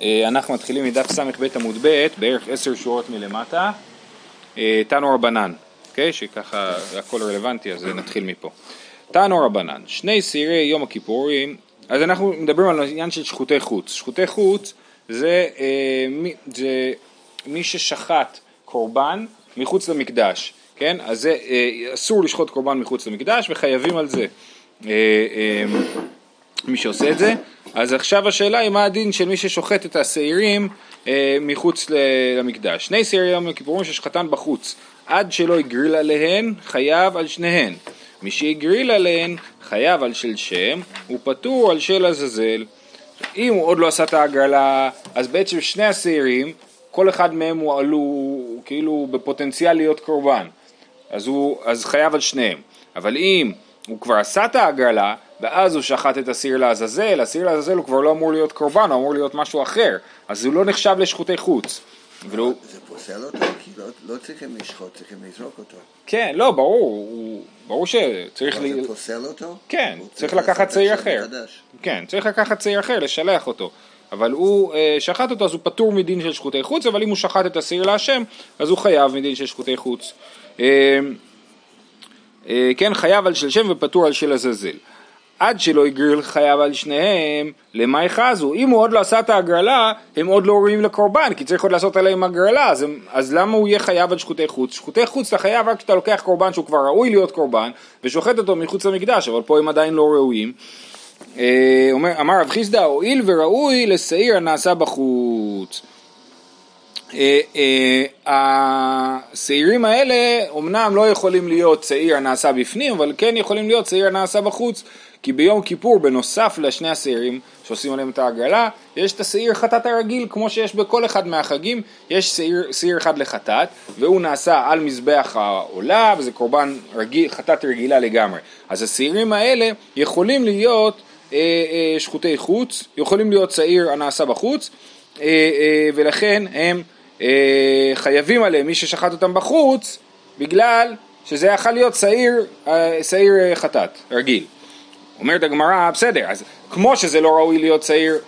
אה, אנחנו מתחילים מדף ס"ב עמוד ב', בערך עשר שורות מלמטה, אה, תנו רבנן, אוקיי? שככה הכל רלוונטי, אז נתחיל מפה. תנו רבנן, שני שעירי יום הכיפורים, אז אנחנו מדברים על עניין של שחוטי חוץ. שחוטי חוץ זה, אה, זה מי ששחט קורבן מחוץ למקדש, כן? אז זה, אסור לשחוט קורבן מחוץ למקדש וחייבים על זה. מי שעושה את זה. אז עכשיו השאלה היא מה הדין של מי ששוחט את השעירים אה, מחוץ למקדש. שני שעירי יום הכיפורים ששחטן בחוץ, עד שלא הגריל עליהן, חייב על שניהן. מי שהגריל עליהן, חייב על של שם, ופטור על של עזאזל. אם הוא עוד לא עשה את ההגרלה, אז בעצם שני השעירים, כל אחד מהם הוא עלו כאילו בפוטנציאל להיות קורבן, אז, הוא, אז חייב על שניהם. אבל אם הוא כבר עשה את ההגרלה, ואז הוא שחט את הסיר לעזאזל, הסיר לעזאזל הוא כבר לא אמור להיות קורבן, הוא אמור להיות משהו אחר, אז הוא לא נחשב לשחוטי חוץ. ולא... זה פוסל אותו? כי לא, לא צריכים לשחוט, צריכים לזרוק אותו. כן, לא, ברור, הוא, ברור שצריך... ל... זה פוסל אותו? כן, צריך לקחת צעיר אחר. כן, צריך לקחת צעיר אחר, לשלח אותו. אבל הוא אה, שחט אותו אז הוא פטור מדין של שחוטי חוץ, אבל אם הוא שחט את הסיר להשם, אז הוא חייב מדין של שחוטי חוץ. אה, אה, כן, חייב על של שם ופטור על של עזאזל. עד שלא הגריל חייב על שניהם, למה יחזו? אם הוא עוד לא עשה את ההגרלה, הם עוד לא ראויים לקורבן, כי צריך עוד לעשות עליהם הגרלה, אז, אז למה הוא יהיה חייב על שחוטי חוץ? שחוטי חוץ אתה חייב רק כשאתה לוקח קורבן שהוא כבר ראוי להיות קורבן, ושוחט אותו מחוץ למקדש, אבל פה הם עדיין לא ראויים. אה, אומר, אמר רב חיסדא, הואיל וראוי לשעיר הנעשה בחוץ. אה, אה, השעירים האלה אומנם לא יכולים להיות שעיר הנעשה בפנים, אבל כן יכולים להיות שעיר הנעשה בחוץ, כי ביום כיפור בנוסף לשני השעירים שעושים עליהם את ההגרלה, יש את השעיר חטאת הרגיל כמו שיש בכל אחד מהחגים, יש שעיר, שעיר אחד לחטאת והוא נעשה על מזבח העולה וזה קורבן רגיל, חטאת רגילה לגמרי. אז השעירים האלה יכולים להיות אה, אה, שחוטי חוץ, יכולים להיות שעיר הנעשה בחוץ אה, אה, ולכן הם אה, חייבים עליהם מי ששחט אותם בחוץ בגלל שזה יכול להיות שעיר, אה, שעיר אה, חטאת רגיל. אומרת הגמרא, בסדר, אז כמו שזה לא ראוי להיות צעיר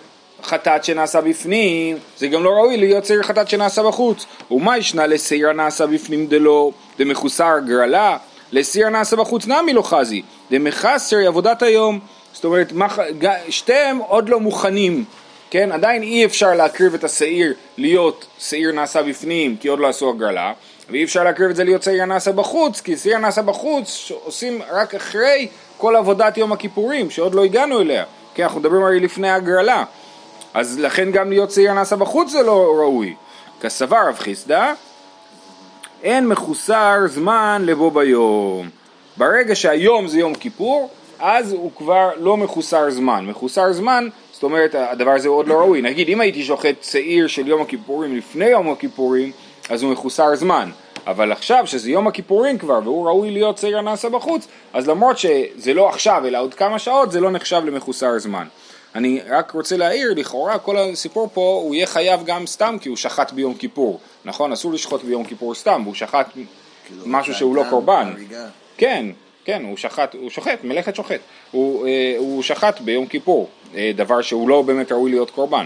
חטאת שנעשה בפנים, זה גם לא ראוי להיות צעיר חטאת שנעשה בחוץ. ומה ישנה לשעיר הנעשה בפנים דלא דמחוסר גרלה? לשעיר הנעשה בחוץ נמי לא חזי, דמחסר עבודת היום. זאת אומרת, שתיהם עוד לא מוכנים, כן? עדיין אי אפשר להקריב את השעיר להיות שעיר נעשה בפנים, כי עוד לא עשו הגרלה, ואי אפשר להקריב את זה להיות שעיר נעשה בחוץ, כי שעיר נעשה בחוץ עושים רק אחרי כל עבודת יום הכיפורים, שעוד לא הגענו אליה, כי אנחנו מדברים הרי לפני הגרלה, אז לכן גם להיות שעיר נעשה בחוץ זה לא ראוי. כסבר רב חיסדא, אין מחוסר זמן לבוא ביום. ברגע שהיום זה יום כיפור, אז הוא כבר לא מחוסר זמן. מחוסר זמן, זאת אומרת הדבר הזה עוד לא ראוי. נגיד אם הייתי שוחט שעיר של יום הכיפורים לפני יום הכיפורים, אז הוא מחוסר זמן. אבל עכשיו שזה יום הכיפורים כבר והוא ראוי להיות צעיר הנעשה בחוץ, אז למרות שזה לא עכשיו אלא עוד כמה שעות זה לא נחשב למחוסר זמן. אני רק רוצה להעיר, לכאורה כל הסיפור פה הוא יהיה חייב גם סתם כי הוא שחט ביום כיפור, נכון? אסור לשחוט ביום כיפור סתם, והוא שחט כאילו משהו שהוא לא קורבן. כן, כן, הוא שחט, הוא שוחט, מלאכת שוחט. הוא, אה, הוא שחט ביום כיפור, אה, דבר שהוא לא באמת ראוי להיות קורבן.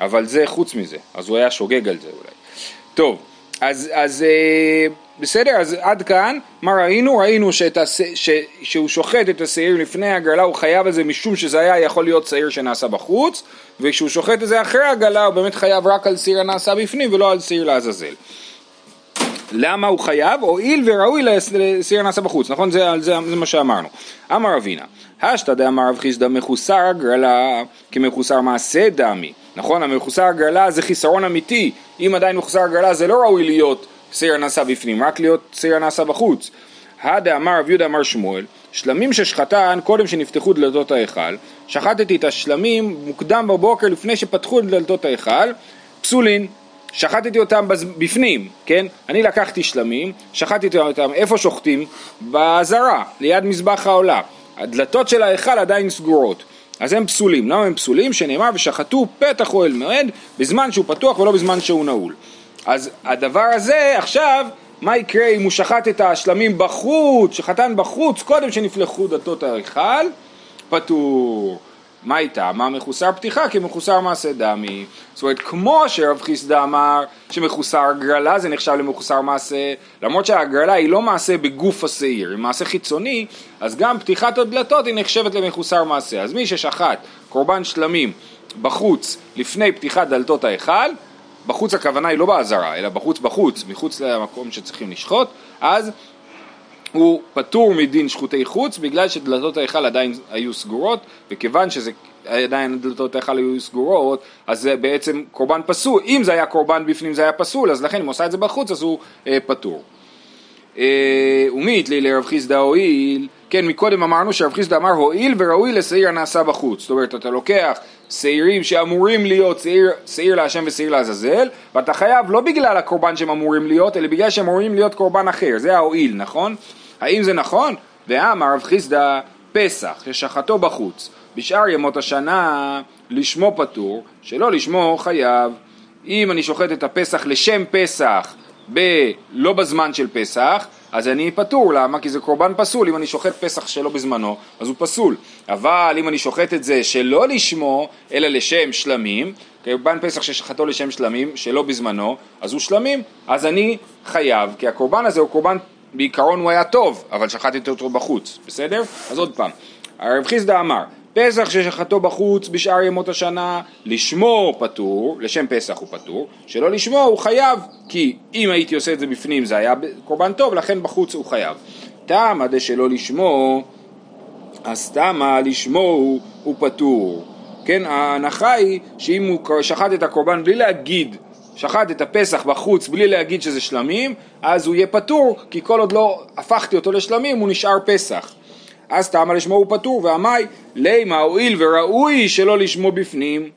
אבל זה חוץ מזה, אז הוא היה שוגג על זה אולי. טוב, אז, אז אה, בסדר, אז עד כאן, מה ראינו? ראינו שאת הס... ש... שהוא שוחט את השעיר לפני הגלה הוא חייב על זה משום שזה היה יכול להיות שעיר שנעשה בחוץ וכשהוא שוחט את זה אחרי הגלה הוא באמת חייב רק על שעיר הנעשה בפנים ולא על שעיר לעזאזל. למה הוא חייב? הואיל וראוי לשעיר הנעשה בחוץ, נכון? זה, זה, זה מה שאמרנו. אמר אבינה, השתא דאמר רב חיסדא מחוסר הגרלה כמחוסר מעשה דמי נכון? המחוסר הגרלה זה חיסרון אמיתי, אם עדיין מחוסר הגרלה זה לא ראוי להיות שעיר נעשה בפנים, רק להיות שעיר נעשה בחוץ. הדה אמר רב יהודה אמר שמואל, שלמים ששחטן קודם שנפתחו דלתות ההיכל, שחטתי את השלמים מוקדם בבוקר לפני שפתחו את דלתות ההיכל, פסולין, שחטתי אותם בפנים, כן? אני לקחתי שלמים, שחטתי אותם, איפה שוחטים? באזהרה, ליד מזבח העולה. הדלתות של ההיכל עדיין סגורות. אז הם פסולים. למה הם פסולים? שנאמר ושחטו פתח אוהל מועד בזמן שהוא פתוח ולא בזמן שהוא נעול. אז הדבר הזה עכשיו, מה יקרה אם הוא שחט את השלמים בחוץ, שחטן בחוץ קודם שנפלחו דלתות ההיכל? פטור. מה איתה? מה מחוסר פתיחה? כי מחוסר מעשה דמי. זאת אומרת, כמו שרב חיסדא אמר שמחוסר הגרלה זה נחשב למחוסר מעשה, למרות שההגרלה היא לא מעשה בגוף השעיר, היא מעשה חיצוני, אז גם פתיחת הדלתות היא נחשבת למחוסר מעשה. אז מי ששחט קורבן שלמים בחוץ לפני פתיחת דלתות ההיכל, בחוץ הכוונה היא לא באזהרה, אלא בחוץ בחוץ, מחוץ למקום שצריכים לשחוט, אז הוא פטור מדין שחוטי חוץ בגלל שדלתות ההיכל עדיין היו סגורות וכיוון שזה עדיין דלתות ההיכל היו סגורות אז זה בעצם קורבן פסול. אם זה היה קורבן בפנים זה היה פסול אז לכן אם עושה את זה בחוץ אז הוא אה, פטור. אה, ומי התלי לרב חיסדא הואיל? כן מקודם אמרנו שרב חיסדא אמר הואיל וראוי לשעיר הנעשה בחוץ. זאת אומרת אתה לוקח שעירים שאמורים להיות שעיר, שעיר להשם ושעיר לעזאזל ואתה חייב לא בגלל הקורבן שהם אמורים להיות אלא בגלל שהם אמורים להיות קורבן אחר. זה ההואיל נכון? האם זה נכון? ואמר רב חיסדא פסח ששחטו בחוץ בשאר ימות השנה לשמו פטור, שלא לשמו חייב. אם אני שוחט את הפסח לשם פסח ב... לא בזמן של פסח, אז אני פטור, למה? כי זה קורבן פסול, אם אני שוחט פסח שלא בזמנו, אז הוא פסול. אבל אם אני שוחט את זה שלא לשמו, אלא לשם שלמים, קורבן פסח ששחטו לשם שלמים, שלא בזמנו, אז הוא שלמים, אז אני חייב, כי הקורבן הזה הוא קורבן בעיקרון הוא היה טוב, אבל שחטתי אותו בחוץ, בסדר? אז עוד פעם, הרב חיסדא אמר, פסח ששחטו בחוץ בשאר ימות השנה, לשמו פטור, לשם פסח הוא פטור, שלא לשמו הוא חייב, כי אם הייתי עושה את זה בפנים זה היה קורבן טוב, לכן בחוץ הוא חייב. תמה דשלא לשמו, אז תמה לשמו הוא, הוא פטור. כן, ההנחה היא שאם הוא שחט את הקורבן בלי להגיד שחט את הפסח בחוץ בלי להגיד שזה שלמים, אז הוא יהיה פטור, כי כל עוד לא הפכתי אותו לשלמים הוא נשאר פסח. אז טעמה לשמו הוא פטור, ועמי לימה הואיל וראוי שלא לשמו בפנים.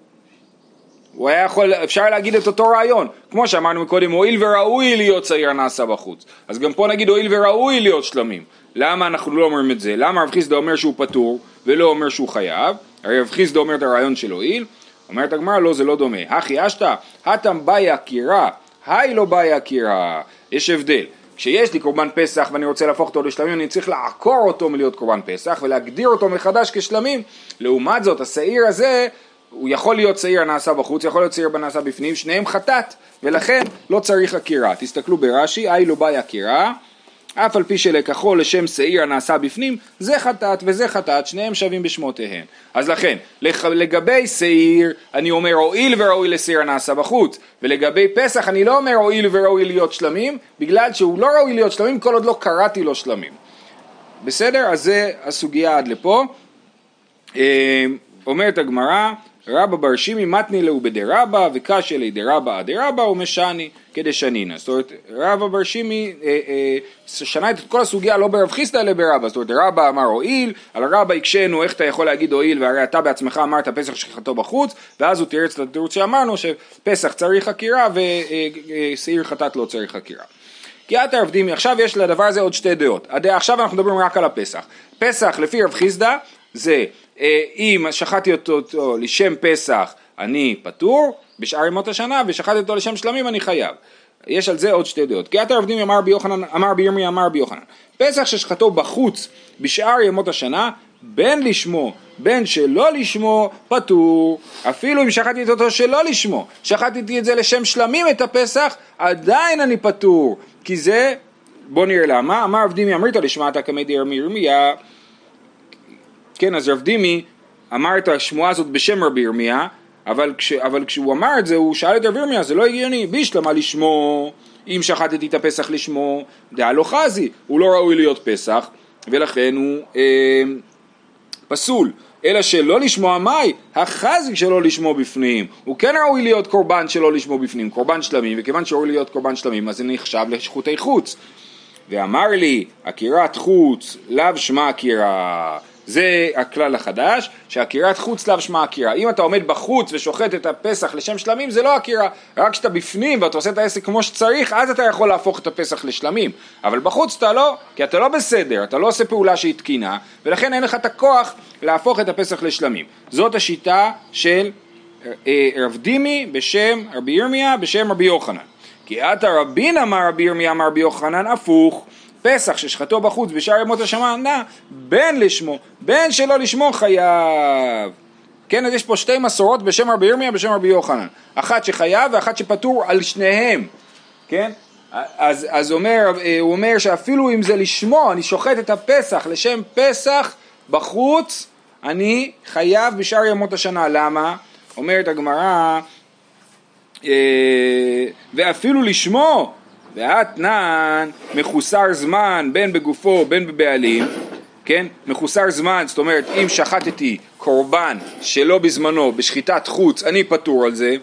הוא היה יכול, אפשר להגיד את אותו רעיון, כמו שאמרנו מקודם, הואיל וראוי להיות צעיר הנעשה בחוץ. אז גם פה נגיד הואיל וראוי להיות שלמים. למה אנחנו לא אומרים את זה? למה רב חיסדא אומר שהוא פטור ולא אומר שהוא חייב? הרי רב חיסדא אומר את הרעיון של הואיל, אומרת הגמרא לא זה לא דומה, הכי אשתא, הטם באיה קירה, היי לא באיה קירה, יש הבדל, כשיש לי קורבן פסח ואני רוצה להפוך אותו לשלמים אני צריך לעקור אותו מלהיות קורבן פסח ולהגדיר אותו מחדש כשלמים, לעומת זאת השעיר הזה הוא יכול להיות שעיר הנעשה בחוץ, יכול להיות שעיר הנעשה בפנים, שניהם חטאת ולכן לא צריך עקירה, תסתכלו ברש"י, היי לא באיה קירה אף על פי שלקחו לשם שעיר הנעשה בפנים, זה חטאת וזה חטאת, שניהם שווים בשמותיהם. אז לכן, לגבי שעיר, אני אומר הואיל וראוי לשעיר הנעשה בחוץ, ולגבי פסח אני לא אומר הואיל וראוי להיות שלמים, בגלל שהוא לא ראוי להיות שלמים כל עוד לא קראתי לו שלמים. בסדר? אז זה הסוגיה עד לפה. אה, אומרת הגמרא, רבא בר שימי מתני להו בדרבא וקשיא לי דרבא אדרבא ומשני כדשנינא. זאת אומרת רבא בר שימי אה, אה, שנה את כל הסוגיה לא ברב חיסדא אלא ברבא. זאת אומרת רבא אמר הואיל, על רבא הקשינו איך אתה יכול להגיד הואיל והרי אתה בעצמך אמרת פסח שחטאו בחוץ ואז הוא תירץ את התירוץ שאמרנו שפסח צריך חקירה ושעיר חטאת לא צריך חקירה. הרב דימי, עכשיו יש לדבר הזה עוד שתי דעות. עכשיו אנחנו מדברים רק על הפסח. פסח לפי רב חיסדא זה אה, אם שחטתי אותו, אותו לשם פסח אני פטור בשאר ימות השנה ושחטתי אותו לשם שלמים אני חייב. יש על זה עוד שתי דעות. כי עתר עבדים אמר ביוחנן, אמר בירמי אמר ביוחנן. פסח ששחטו בחוץ בשאר ימות השנה בין לשמו בין שלא לשמו פטור אפילו אם שחטתי אותו שלא לשמו שחטתי את זה לשם שלמים את הפסח עדיין אני פטור כי זה בוא נראה למה אמר עבדים אמריתא לשמעת כמי דיר מירמיה כן, אז רב דימי אמר את השמועה הזאת בשם רבי ירמיה, אבל, כש, אבל כשהוא אמר את זה, הוא שאל את רבי ירמיה, זה לא הגיוני, בישלמה לשמו, אם שחטתי את הפסח לשמו, דעה לא חזי, הוא לא ראוי להיות פסח, ולכן הוא אה, פסול. אלא שלא לשמוע מאי, החזי שלא לשמו בפנים, הוא כן ראוי להיות קורבן שלא לשמו בפנים, קורבן שלמים, וכיוון שראוי להיות קורבן שלמים אז זה נחשב לשחוטי חוץ. ואמר לי, עקירת חוץ, לאו שמע עקירה, זה הכלל החדש, שעקירת חוץ לאו שמע עקירה. אם אתה עומד בחוץ ושוחט את הפסח לשם שלמים, זה לא עקירה. רק כשאתה בפנים ואתה עושה את העסק כמו שצריך, אז אתה יכול להפוך את הפסח לשלמים. אבל בחוץ אתה לא, כי אתה לא בסדר, אתה לא עושה פעולה שהיא תקינה, ולכן אין לך את הכוח להפוך את הפסח לשלמים. זאת השיטה של אה, רב דימי בשם רבי ירמיה בשם רבי יוחנן. כי עתה רבין אמר רבי ירמיה אמר רבי יוחנן הפוך. פסח ששחטו בחוץ בשאר ימות השמנה, בין לשמו, בין שלא לשמו חייב. כן, אז יש פה שתי מסורות בשם רבי ירמיה ובשם רבי יוחנן. אחת שחייב ואחת שפטור על שניהם, כן? אז, אז אומר, הוא אומר שאפילו אם זה לשמו, אני שוחט את הפסח לשם פסח בחוץ, אני חייב בשאר ימות השנה. למה? אומרת הגמרא, אה, ואפילו לשמו, ואתנן מחוסר זמן בין בגופו בין בבעלים, כן? מחוסר זמן, זאת אומרת אם שחטתי קורבן שלא בזמנו בשחיטת חוץ, אני פטור על זה,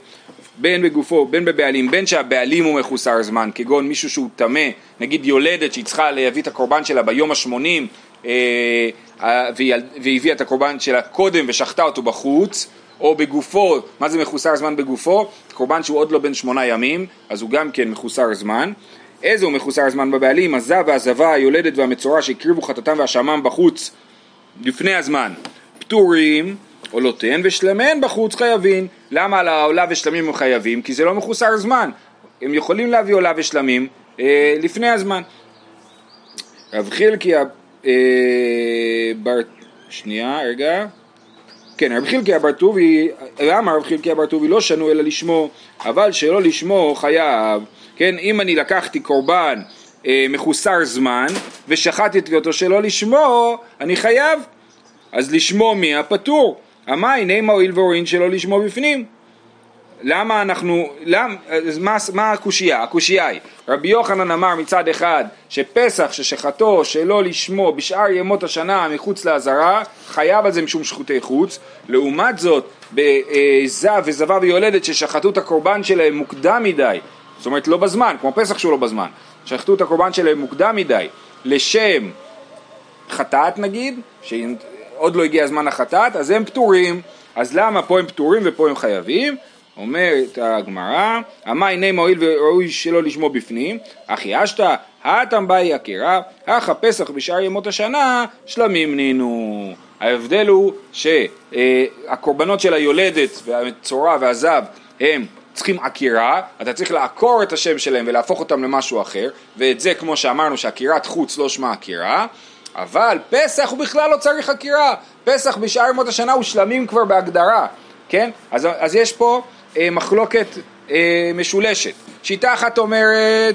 בין בגופו, בין בבעלים, בין שהבעלים הוא מחוסר זמן, כגון מישהו שהוא טמא, נגיד יולדת שהיא צריכה להביא את הקורבן שלה ביום השמונים אה, והיא הביאה את הקורבן שלה קודם ושחטה אותו בחוץ, או בגופו, מה זה מחוסר זמן בגופו? קורבן שהוא עוד לא בן שמונה ימים, אז הוא גם כן מחוסר זמן. איזה הוא מחוסר זמן בבעלים? הזב והזבה, היולדת והמצורע שהקריבו חטאתם והשמם בחוץ לפני הזמן, פטורים, עולותיהן ושלמיהן בחוץ חייבים. למה על העולה ושלמים הם חייבים? כי זה לא מחוסר זמן. הם יכולים להביא עולה ושלמים אה, לפני הזמן. רב חילקי, אה, בר... שנייה, רגע. כן, רב חילקי הבר טובי, למה רב חילקי הבר טובי לא שנו אלא לשמו, אבל שלא לשמו חייב. כן, אם אני לקחתי קורבן אה, מחוסר זמן ושחטתי אותו שלא לשמו, אני חייב. אז לשמו מי הפטור? המים אימה הועיל והורין שלא לשמו בפנים. למה אנחנו, למ, אז מה, מה הקושייה? הקושייה היא, רבי יוחנן אמר מצד אחד שפסח ששחטו שלא לשמו בשאר ימות השנה מחוץ לעזרה חייב על זה משום שחוטי חוץ לעומת זאת בזב וזבה ויולדת ששחטו את הקורבן שלהם מוקדם מדי זאת אומרת לא בזמן, כמו פסח שהוא לא בזמן שחטו את הקורבן שלהם מוקדם מדי לשם חטאת נגיד, שעוד לא הגיע זמן החטאת, אז הם פטורים אז למה פה הם פטורים ופה הם חייבים? אומרת הגמרא, המה הנה מועיל וראוי שלא לשמו בפנים, אחי אשתא, האטם באי עקירה, אך הפסח בשאר ימות השנה, שלמים נינו. ההבדל הוא שהקורבנות של היולדת והצורה והזב הם צריכים עקירה, אתה צריך לעקור את השם שלהם ולהפוך אותם למשהו אחר, ואת זה כמו שאמרנו שעקירת חוץ לא שמה עקירה, אבל פסח הוא בכלל לא צריך עקירה, פסח בשאר ימות השנה הוא שלמים כבר בהגדרה, כן? אז, אז יש פה מחלוקת אה, משולשת. שיטה אחת אומרת,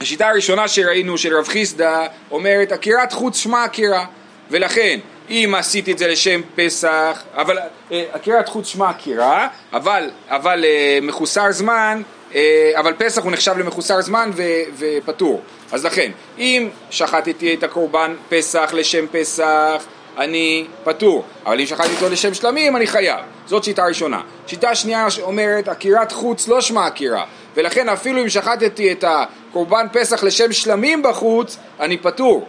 השיטה הראשונה שראינו של רב חיסדא אומרת עקירת חוץ שמה עקירה ולכן אם עשיתי את זה לשם פסח, אבל אה, עקירת חוץ שמה עקירה, אבל, אבל אה, מחוסר זמן, אה, אבל פסח הוא נחשב למחוסר זמן ו, ופטור. אז לכן, אם שחטתי את הקורבן פסח לשם פסח אני פטור, אבל אם שחטתי אותו לשם שלמים אני חייב. זאת שיטה ראשונה. שיטה שנייה אומרת עקירת חוץ לא שמה עקירה, ולכן אפילו אם שחטתי את הקורבן פסח לשם שלמים בחוץ, אני פטור.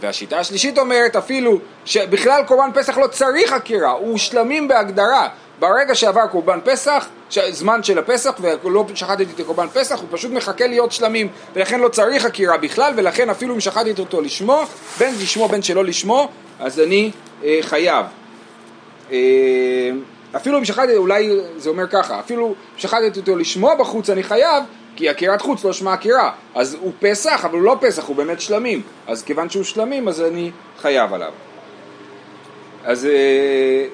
והשיטה השלישית אומרת אפילו שבכלל קורבן פסח לא צריך עקירה, הוא שלמים בהגדרה. ברגע שעבר קורבן פסח, זמן של הפסח ולא שחטתי את קורבן פסח, הוא פשוט מחכה להיות שלמים ולכן לא צריך עקירה בכלל ולכן אפילו אם שחטתי אותו לשמו, בין לשמו בין שלא לשמו, אז אני אה, חייב. אה, אפילו אם שחטתי, אולי זה אומר ככה, אפילו אם שחטתי אותו לשמו בחוץ אני חייב, כי עקירת חוץ לא שמה עקירה, אז הוא פסח, אבל הוא לא פסח, הוא באמת שלמים, אז כיוון שהוא שלמים אז אני חייב עליו. אז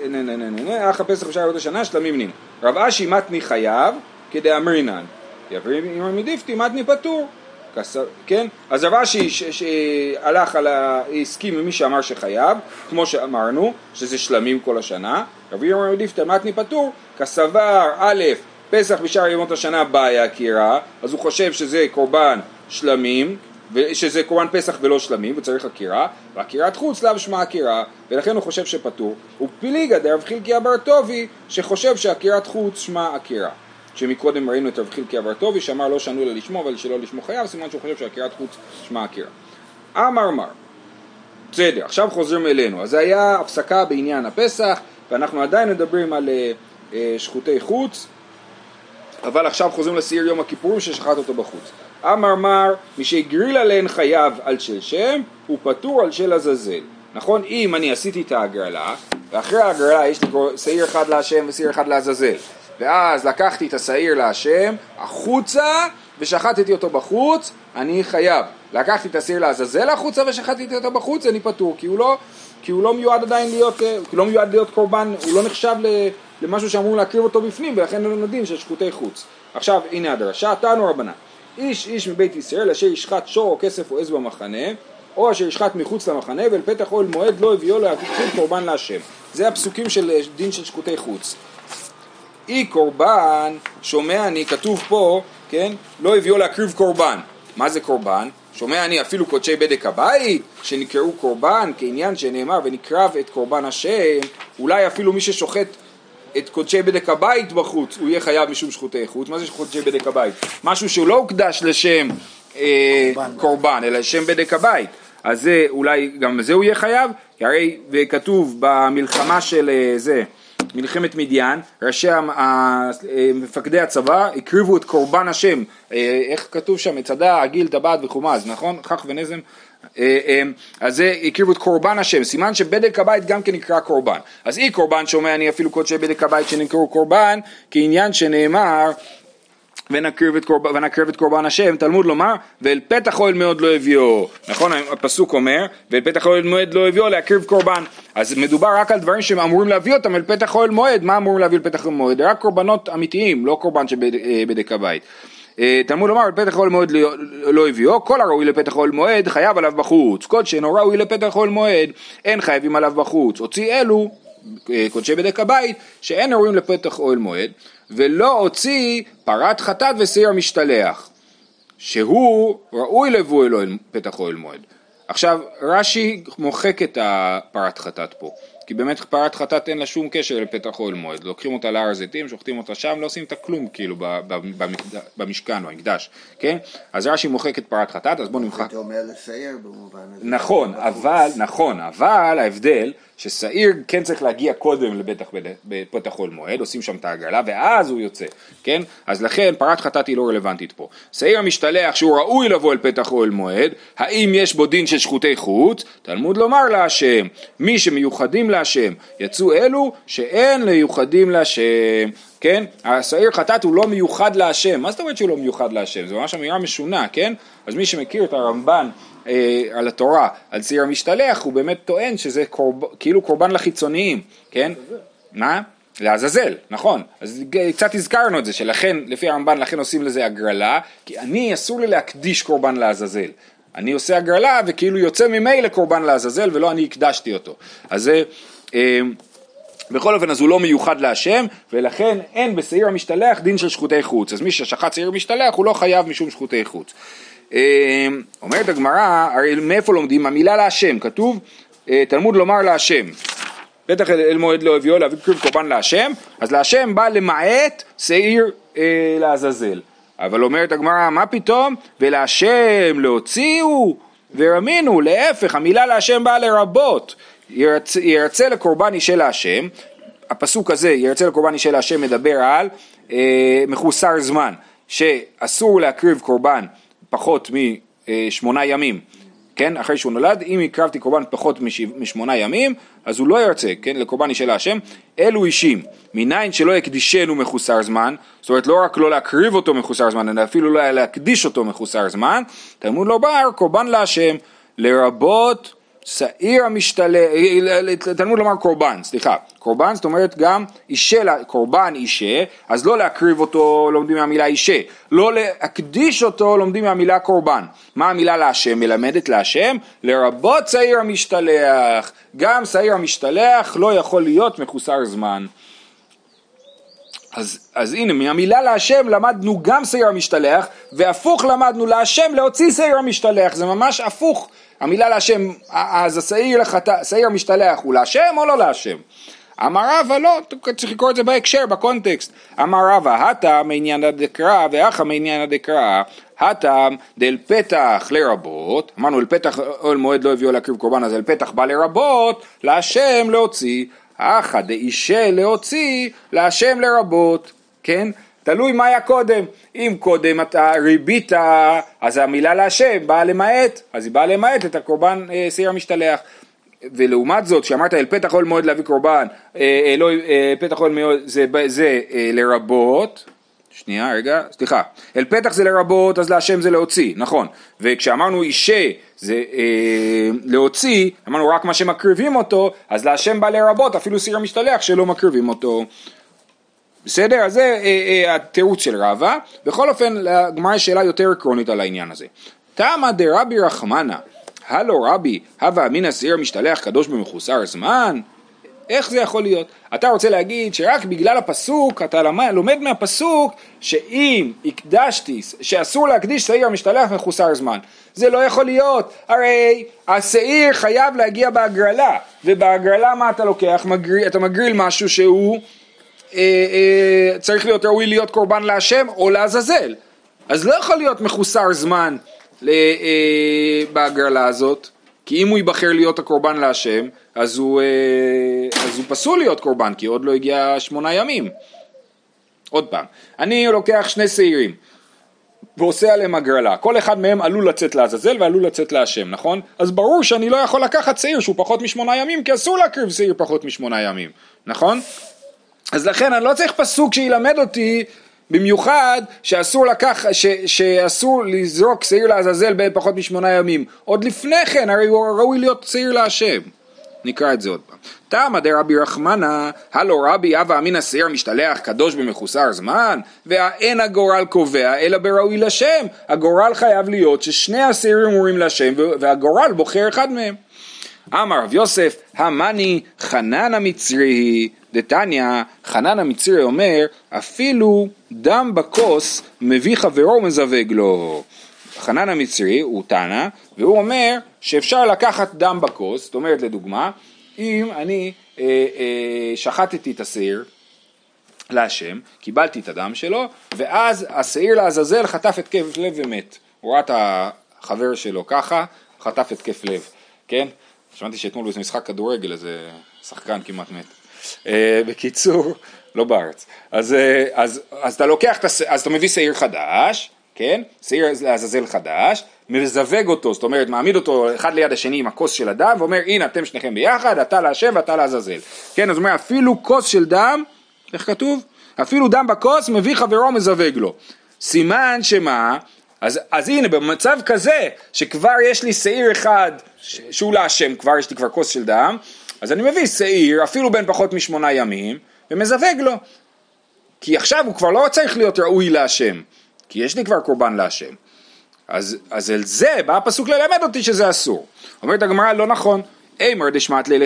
נה נה נה נה נה, אך הפסח בשער עוד השנה שלמים נין. רב אשי מתני חייב כדאמרינן, אם מדיפתי מתני פטור. כן? אז רב אשי שהלך על ה... הסכים עם מי שאמר שחייב, כמו שאמרנו, שזה שלמים כל השנה, רבי ירמי מדיפתא מתני פטור, כסבר א' פסח בשאר ימות השנה בעיה עקירה, אז הוא חושב שזה קורבן שלמים, שזה קורבן פסח ולא שלמים וצריך עקירה, ועקירת חוץ לאו שמה עקירה, ולכן הוא חושב שפטור, ופליגה דרב חילקי אבר טובי שחושב שעקירת חוץ שמה עקירה. שמקודם ראינו את רב חילקי אבר טובי שאמר לא שנו לה לשמו אבל שלא לשמו חייב, סימן שהוא חושב שעקירת חוץ שמה עקירה. אמר מר, בסדר, עכשיו חוזרים אלינו, אז זה היה הפסקה בעניין הפסח ואנחנו עדיין מדברים על uh, uh, שחוטי חוץ אבל עכשיו חוזרים לשעיר יום הכיפורים ששחט אותו בחוץ. אמר מר, מי שהגריל עליהן חייב על של שם, הוא פטור על של עזאזל. נכון? אם אני עשיתי את ההגרלה, ואחרי ההגרלה יש לי שעיר אחד להשם ושעיר אחד לעזאזל, ואז לקחתי את השעיר להשם החוצה, ושחטתי אותו בחוץ, אני חייב. לקחתי את הסיר לעזאזל החוצה ושחטתי אותו בחוץ, אני פטור, כי הוא לא, כי הוא לא מיועד עדיין להיות, אה, לא מיועד להיות קורבן, הוא לא נחשב למשהו שאמור להקריב אותו בפנים, ולכן לנו דין של שחוטי חוץ. עכשיו, הנה הדרשה, תנו רבנן. איש איש מבית ישראל אשר ישחט שור או כסף או עז במחנה, או אשר ישחט מחוץ למחנה, ואל פתח אוהל מועד לא הביאו להקריב קורבן להשם. זה הפסוקים של אה, דין של שחוטי חוץ. אי קורבן, שומע אני, כתוב פה, כן, לא הביאו להקריב קורבן. מה זה קורבן? שומע אני אפילו קודשי בדק הבית, שנקראו קורבן, כעניין שנאמר ונקרב את קורבן השם, אולי אפילו מי ששוחט את קודשי בדק הבית בחוץ, הוא יהיה חייב משום שחוטי חוץ. מה זה קודשי בדק הבית? משהו שהוא לא הוקדש לשם אה, קורבן, קורבן, אלא לשם בדק הבית. אז זה אולי גם זה הוא יהיה חייב, כי הרי וכתוב במלחמה של אה, זה, מלחמת מדיין, ראשי אה, מפקדי הצבא הקריבו את קורבן השם, אה, איך כתוב שם, מצדה, עגיל, טבעת וחומז, נכון? כך ונזם. אז זה הקריבו את קורבן השם, סימן שבדק הבית גם כן נקרא קורבן. אז אי קורבן שומע אני אפילו קודשי בדק הבית שנקראו קורבן, כעניין שנאמר ונקריב את, קורב, ונקריב את קורבן השם, תלמוד לומר, ואל פתח אוהל מאוד לא הביאו. נכון, הפסוק אומר, ואל פתח אוהל מועד לא הביאו להקריב קורבן. אז מדובר רק על דברים שהם אמורים להביא אותם אל פתח אוהל מועד, מה אמורים להביא אל פתח אוהל מועד? רק קורבנות אמיתיים, לא קורבן שבדק אה, הבית. אה, תלמוד לומר, אל פתח אוהל מועד לא, לא הביאו, כל הראוי לפתח אוהל מועד חייב עליו בחוץ, כל שאינו ראוי לפתח אוהל מועד אין חייבים עליו בחוץ, הוציא אלו אה, קודשי בדק הבית שאין ראויים לפתח אוהל מועד ולא הוציא פרת חטאת ושעיר משתלח, שהוא ראוי לבוא אלוהים פתח אוהל מועד. עכשיו רש"י מוחק את הפרת חטאת פה, כי באמת פרת חטאת אין לה שום קשר לפתח אוהל מועד, לוקחים אותה להר הזיתים, שוחטים אותה שם, לא עושים את הכלום כאילו במשכן או המקדש, כן? אז רש"י מוחק את פרת חטאת, אז בואו נמחק. זה אומר לסייר במובן הזה. נכון, אבל, נכון, אבל ההבדל ששעיר כן צריך להגיע קודם לבטח בפתח אוהל מועד, עושים שם את ההגרלה ואז הוא יוצא, כן? אז לכן פרת חטאת היא לא רלוונטית פה. שעיר המשתלח שהוא ראוי לבוא אל פתח אוהל מועד, האם יש בו דין של שחוטי חוץ? תלמוד לומר להשם, מי שמיוחדים להשם יצאו אלו שאין מיוחדים להשם. כן? השעיר חטאת הוא לא מיוחד להשם. מה זאת אומרת שהוא לא מיוחד להשם? זו ממש אמירה משונה, כן? אז מי שמכיר את הרמב"ן אה, על התורה, על ציר המשתלח, הוא באמת טוען שזה קורב, כאילו קורבן לחיצוניים, כן? מה? לעזאזל, נכון. אז קצת הזכרנו את זה, שלכן, לפי הרמב"ן, לכן עושים לזה הגרלה, כי אני, אסור לי להקדיש קורבן לעזאזל. אני עושה הגרלה וכאילו יוצא ממילא קורבן לעזאזל ולא אני הקדשתי אותו. אז זה... אה, בכל אופן אז הוא לא מיוחד להשם ולכן אין בשעיר המשתלח דין של שחוטי חוץ אז מי ששחט שעיר משתלח הוא לא חייב משום שחוטי חוץ אומרת הגמרא, הרי מאיפה לומדים? המילה להשם, כתוב אה, תלמוד לומר להשם. בטח אל מועד לא הביאו להביא קריב קורבן להשם, אז להשם בא למעט שעיר אה, לעזאזל. אבל אומרת הגמרא, מה פתאום? ולהשם להוציאו ורמינו, להפך, המילה להשם באה לרבות. ירצה, ירצה לקורבן אישה להשם, הפסוק הזה, ירצה לקורבן אישה להשם, מדבר על אה, מחוסר זמן, שאסור להקריב קורבן פחות משמונה ימים, כן, אחרי שהוא נולד, אם הקרבתי קורבן פחות משמונה ימים, אז הוא לא ירצה, כן, לקורבן אישה להשם, אלו אישים, מניין שלא יקדישנו מחוסר זמן, זאת אומרת לא רק לא להקריב אותו מחוסר זמן, אלא אפילו לא להקדיש אותו מחוסר זמן, תלמוד לא בר, קורבן להשם, לרבות שעיר המשתלח, תלמוד לומר קורבן, סליחה, קורבן זאת אומרת גם אישה, קורבן אישה, אז לא להקריב אותו לומדים מהמילה אישה, לא להקדיש אותו לומדים מהמילה קורבן. מה המילה להשם מלמדת להשם? לרבות שעיר המשתלח, גם שעיר המשתלח לא יכול להיות מחוסר זמן. אז, אז הנה מהמילה להשם למדנו גם שעיר המשתלח והפוך למדנו להשם להוציא שעיר המשתלח זה ממש הפוך המילה להשם, אז השעיר לחטא, שעיר משתלח הוא להשם או לא להשם? אמר רבא לא, צריך לקרוא את זה בהקשר, בקונטקסט. אמר רבא, הטעם מעניין הדקרא ואחא מעניין הדקרא, הטעם דל פתח לרבות, אמרנו אל פתח אוהל מועד לא הביאו להקריב קורבן אז אל פתח בא לרבות, להשם להוציא, אחא דאישה להוציא, להשם לרבות, כן? תלוי מה היה קודם, אם קודם אתה ריבית אז המילה להשם באה למעט, אז היא באה למעט את הקורבן אה, שעיר המשתלח ולעומת זאת שאמרת אל פתח אוהל מועד להביא קורבן, אה, לא, אה, פתח אוהל מועד זה, זה אה, לרבות, שנייה, רגע, סליחה. אל פתח זה לרבות, אז להשם זה להוציא, נכון. וכשאמרנו אישה זה אה, להוציא, אמרנו רק מה שמקריבים אותו, אז להשם בא לרבות, אפילו סיר המשתלח שלא מקריבים אותו. בסדר? אז זה אה, אה, התירוץ של רבא. בכל אופן, לגמרא יש שאלה יותר עקרונית על העניין הזה. תמא דרבי רחמנה, הלו רבי, הווה אמינא סיר המשתלח קדוש במחוסר זמן? איך זה יכול להיות? אתה רוצה להגיד שרק בגלל הפסוק, אתה לומד מהפסוק שאם הקדשתי, שאסור להקדיש שעיר המשתלח מחוסר זמן. זה לא יכול להיות, הרי השעיר חייב להגיע בהגרלה, ובהגרלה מה אתה לוקח? מגריל, אתה מגריל משהו שהוא אה, אה, צריך להיות ראוי להיות קורבן להשם או לעזאזל. אז לא יכול להיות מחוסר זמן אה, בהגרלה הזאת, כי אם הוא ייבחר להיות הקורבן להשם, אז הוא, אה, אז הוא פסול להיות קורבן, כי עוד לא הגיע שמונה ימים. עוד פעם, אני לוקח שני שעירים ועושה עליהם הגרלה, כל אחד מהם עלול לצאת לעזאזל ועלול לצאת להשם, נכון? אז ברור שאני לא יכול לקחת שעיר שהוא פחות משמונה ימים, כי אסור להקריב שעיר פחות משמונה ימים, נכון? אז לכן אני לא צריך פסוק שילמד אותי במיוחד שאסור לקח, ש, שאסור לזרוק שעיר לעזאזל בפחות משמונה ימים. עוד לפני כן הרי הוא ראוי להיות שעיר להשם. נקרא את זה עוד פעם. תמא דרבי רחמנא, הלא רבי אבא אמינא שעיר משתלח קדוש במחוסר זמן, והאין הגורל קובע אלא בראוי לשם. הגורל חייב להיות ששני השעירים אמורים לשם והגורל בוחר אחד מהם. אמר רב יוסף, המאני חנן המצרי, דתניא, חנן המצרי אומר, אפילו דם בכוס מביא חברו ומזווג לו. חנן המצרי הוא תנא, והוא אומר שאפשר לקחת דם בכוס, זאת אומרת לדוגמה, אם אני אה, אה, שחטתי את השעיר להשם, קיבלתי את הדם שלו, ואז השעיר לעזאזל חטף התקף לב ומת. הוא ראה את החבר שלו ככה, חטף התקף לב, כן? שמעתי שאתמול באיזה משחק כדורגל איזה שחקן כמעט מת. אה, בקיצור, לא בארץ. אז, אה, אז, אז אתה לוקח, אז אתה מביא שעיר חדש, כן? שעיר לעזאזל חדש, מזווג אותו, זאת אומרת מעמיד אותו אחד ליד השני עם הכוס של הדם ואומר הנה אתם שניכם ביחד, אתה להשם ואתה לעזאזל. כן, אז הוא אומר אפילו כוס של דם, איך כתוב? אפילו דם בכוס מביא חברו מזווג לו. סימן שמה? אז, אז הנה במצב כזה שכבר יש לי שעיר אחד שהוא להשם, כבר יש לי כבר כוס של דם, אז אני מביא שעיר אפילו בין פחות משמונה ימים ומזווג לו. כי עכשיו הוא כבר לא צריך להיות ראוי להשם. כי יש לי כבר קורבן להשם. אז, אז אל זה בא הפסוק ללמד אותי שזה אסור. אומרת הגמרא לא נכון. אימר דשמט לי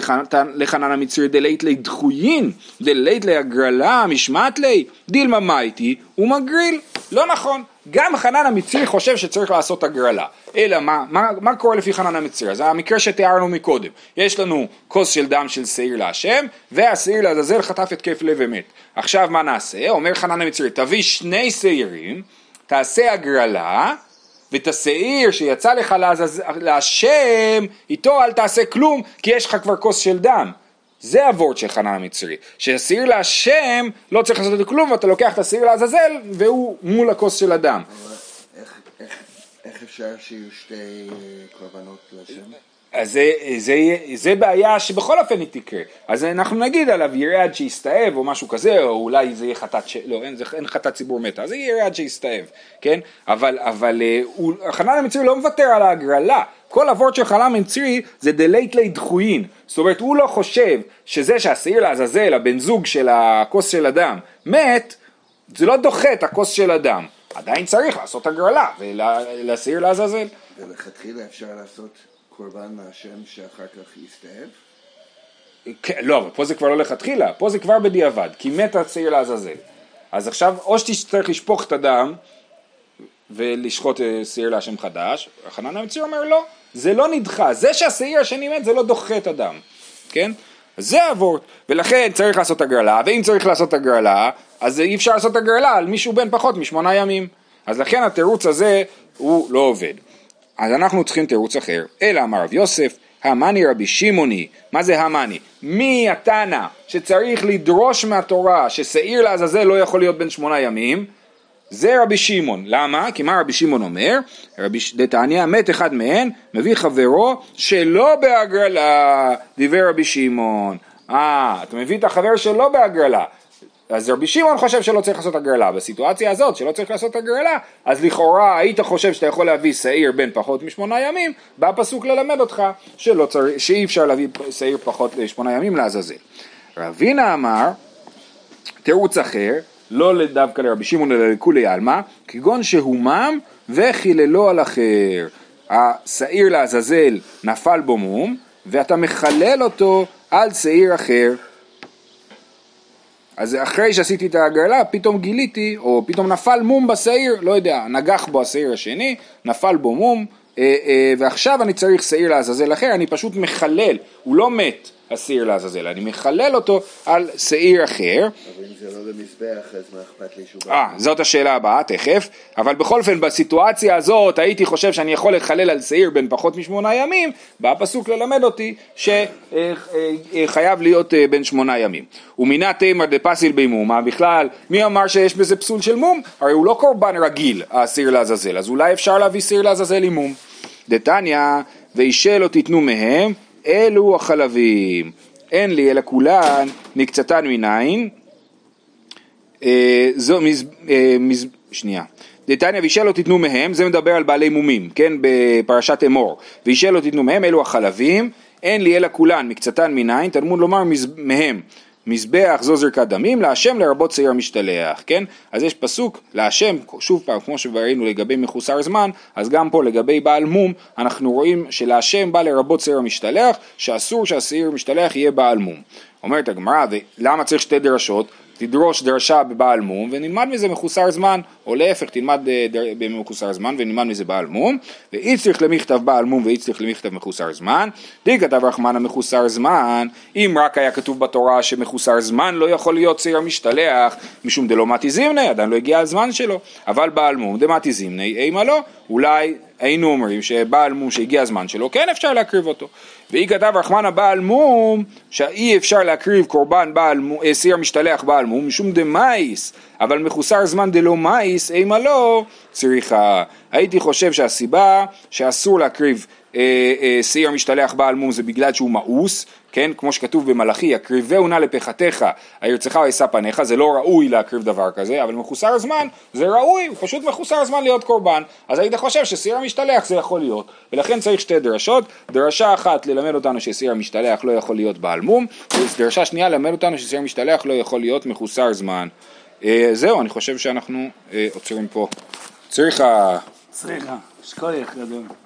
לחנן המצרי דלית לי דחויין, דלית לי הגרלה משמט לי, דילמה מייטי ומגריל. לא נכון. גם חנן המצרי חושב שצריך לעשות הגרלה. אלא מה, מה, מה קורה לפי חנן המצרי? זה המקרה שתיארנו מקודם. יש לנו כוס של דם של שעיר להשם, והשעיר לעזאזל חטף התקף לב ומת. עכשיו מה נעשה? אומר חנן המצרי, תביא שני שעירים תעשה הגרלה, ואת השעיר שיצא לך להשם, איתו אל תעשה כלום, כי יש לך כבר כוס של דם. זה הוורד של חנן המצרי, שהשעיר להשם לא צריך לעשות את כלום ואתה לוקח את השעיר לעזאזל והוא מול הכוס של הדם. איך, איך, איך אפשר שיהיו שתי קורבנות להשם? אז זה, זה, זה בעיה שבכל אופן היא תקרה. אז אנחנו נגיד עליו יראה עד שיסתאב או משהו כזה, או אולי זה יהיה חטאת, ש... לא, אין, זה, אין חטאת ציבור מתה, אז זה יראה עד שיסתאב, כן? אבל, אבל אה, הוא, חנן המצרי לא מוותר על ההגרלה. כל הוורד של חנן המצרי זה דלית לי דחויין. זאת אומרת, הוא לא חושב שזה שהשעיר לעזאזל, הבן זוג של הכוס של הדם, מת, זה לא דוחה את הכוס של הדם. עדיין צריך לעשות הגרלה ולהשעיר לעזאזל. ולכתחילה אפשר לעשות קורבן מהשם שאחר כך יסתאב? כן, לא, אבל פה זה כבר לא לכתחילה, פה זה כבר בדיעבד, כי מת הצעיר לעזאזל. אז עכשיו, או שתצטרך לשפוך את הדם ולשחוט אה, שעיר להשם חדש, חנן המציא אומר לא, זה לא נדחה, זה שהשעיר השני מת זה לא דוחה את הדם, כן? זה הוורט, ולכן צריך לעשות הגרלה, ואם צריך לעשות הגרלה, אז אי אפשר לעשות הגרלה על מישהו בן פחות משמונה ימים. אז לכן התירוץ הזה הוא לא עובד. אז אנחנו צריכים תירוץ אחר. אלא אמר רב יוסף, המאני רבי שמעוני, מה זה המאני? מי התנא שצריך לדרוש מהתורה ששעיר לעזאזל לא יכול להיות בין שמונה ימים? זה רבי שמעון. למה? כי מה רבי שמעון אומר? רבי דתניא, מת אחד מהן, מביא חברו שלא בהגרלה, דיבר רבי שמעון. אה, אתה מביא את החבר שלא בהגרלה. אז רבי שמעון חושב שלא צריך לעשות הגרלה, בסיטואציה הזאת שלא צריך לעשות הגרלה, אז לכאורה היית חושב שאתה יכול להביא שעיר בין פחות משמונה ימים, בא פסוק ללמד אותך שלא צריך, שאי אפשר להביא שעיר פחות משמונה ימים לעזאזל. רבינה אמר, תירוץ אחר, לא דווקא לרבי שמעון אלא לכולי עלמא, כגון שהומם וחיללו על אחר. השעיר לעזאזל נפל בו מום, ואתה מחלל אותו על שעיר אחר. אז אחרי שעשיתי את הגרלה, פתאום גיליתי, או פתאום נפל מום בשעיר, לא יודע, נגח בו השעיר השני, נפל בו מום, אה, אה, ועכשיו אני צריך שעיר לעזאזל אחר, אני פשוט מחלל, הוא לא מת, השעיר לעזאזל, אני מחלל אותו על שעיר אחר. אבל אם זה לא במזבח, אז מה אכפת לי שהוא בא? אה, זאת השאלה הבאה, תכף. אבל בכל אופן, בסיטואציה הזאת, הייתי חושב שאני יכול לחלל על שעיר בין פחות משמונה ימים, בא הפסוק ללמד אותי שחייב להיות אה, בין שמונה ימים. ומינה תימא דפסיל בימומה, בכלל, מי אמר שיש בזה פסול של מום? הרי הוא לא קורבן רגיל, השעיר לעזאזל, אז אולי אפשר להביא שעיר לעזאזל עם מום. דתניא, וישה לא תיתנו מהם, אלו החלבים. אין לי אלא כולן מקצתן מניין. אה, זו מז... אה, מז... שנייה. דתניא וישה לא תיתנו מהם, זה מדבר על בעלי מומים, כן, בפרשת אמור. וישה לא תיתנו מהם, אלו החלבים. אין לי אלא כולן מקצתן מניין, תלמוד לומר מז... מהם. מזבח זו זרקת דמים, להשם לרבות שעיר המשתלח, כן? אז יש פסוק, להשם, שוב פעם, כמו שראינו לגבי מחוסר זמן, אז גם פה לגבי בעל מום, אנחנו רואים שלהשם בא לרבות שעיר המשתלח, שאסור שהשעיר המשתלח יהיה בעל מום. אומרת הגמרא, למה צריך שתי דרשות? תדרוש דרשה בבעל מום ונלמד מזה מחוסר זמן, או להפך תלמד אה, במחוסר זמן ונלמד מזה בעל מום, ואי צריך למכתב בעל מום ואי צריך למכתב מחוסר זמן, די כתב רחמנה מחוסר זמן, אם רק היה כתוב בתורה שמחוסר זמן לא יכול להיות צעיר משתלח, משום דלא מתי זימני, עדיין לא הגיע הזמן שלו, אבל בעל מום דמתי זימני, אימה לא, אולי היינו אומרים שבעל מום שהגיע הזמן שלו, כן אפשר להקריב אותו. והיא כתב רחמנה בעל מום, שאי אפשר להקריב קורבן בעל מום, אה, סיר משתלח בעל מום, משום דמאיס, אבל מחוסר זמן דלא מאיס, אימה לא צריכה. הייתי חושב שהסיבה שאסור להקריב אה, אה, שעיר משתלח בעל מום זה בגלל שהוא מאוס, כן, כמו שכתוב במלאכי, הקריבהו נא לפחתיך, הירצך ואשא פניך, זה לא ראוי להקריב דבר כזה, אבל מחוסר זמן זה ראוי, הוא פשוט מחוסר זמן להיות קורבן, אז היית חושב ששעיר המשתלח זה יכול להיות, ולכן צריך שתי דרשות, דרשה אחת ללמד אותנו ששעיר המשתלח לא יכול להיות בעל מום, ודרשה שנייה ללמד אותנו ששעיר המשתלח לא יכול להיות מחוסר זמן. אה, זהו, אני חושב שאנחנו עוצרים פה. צריכה. צריכה, שכוייך גדול.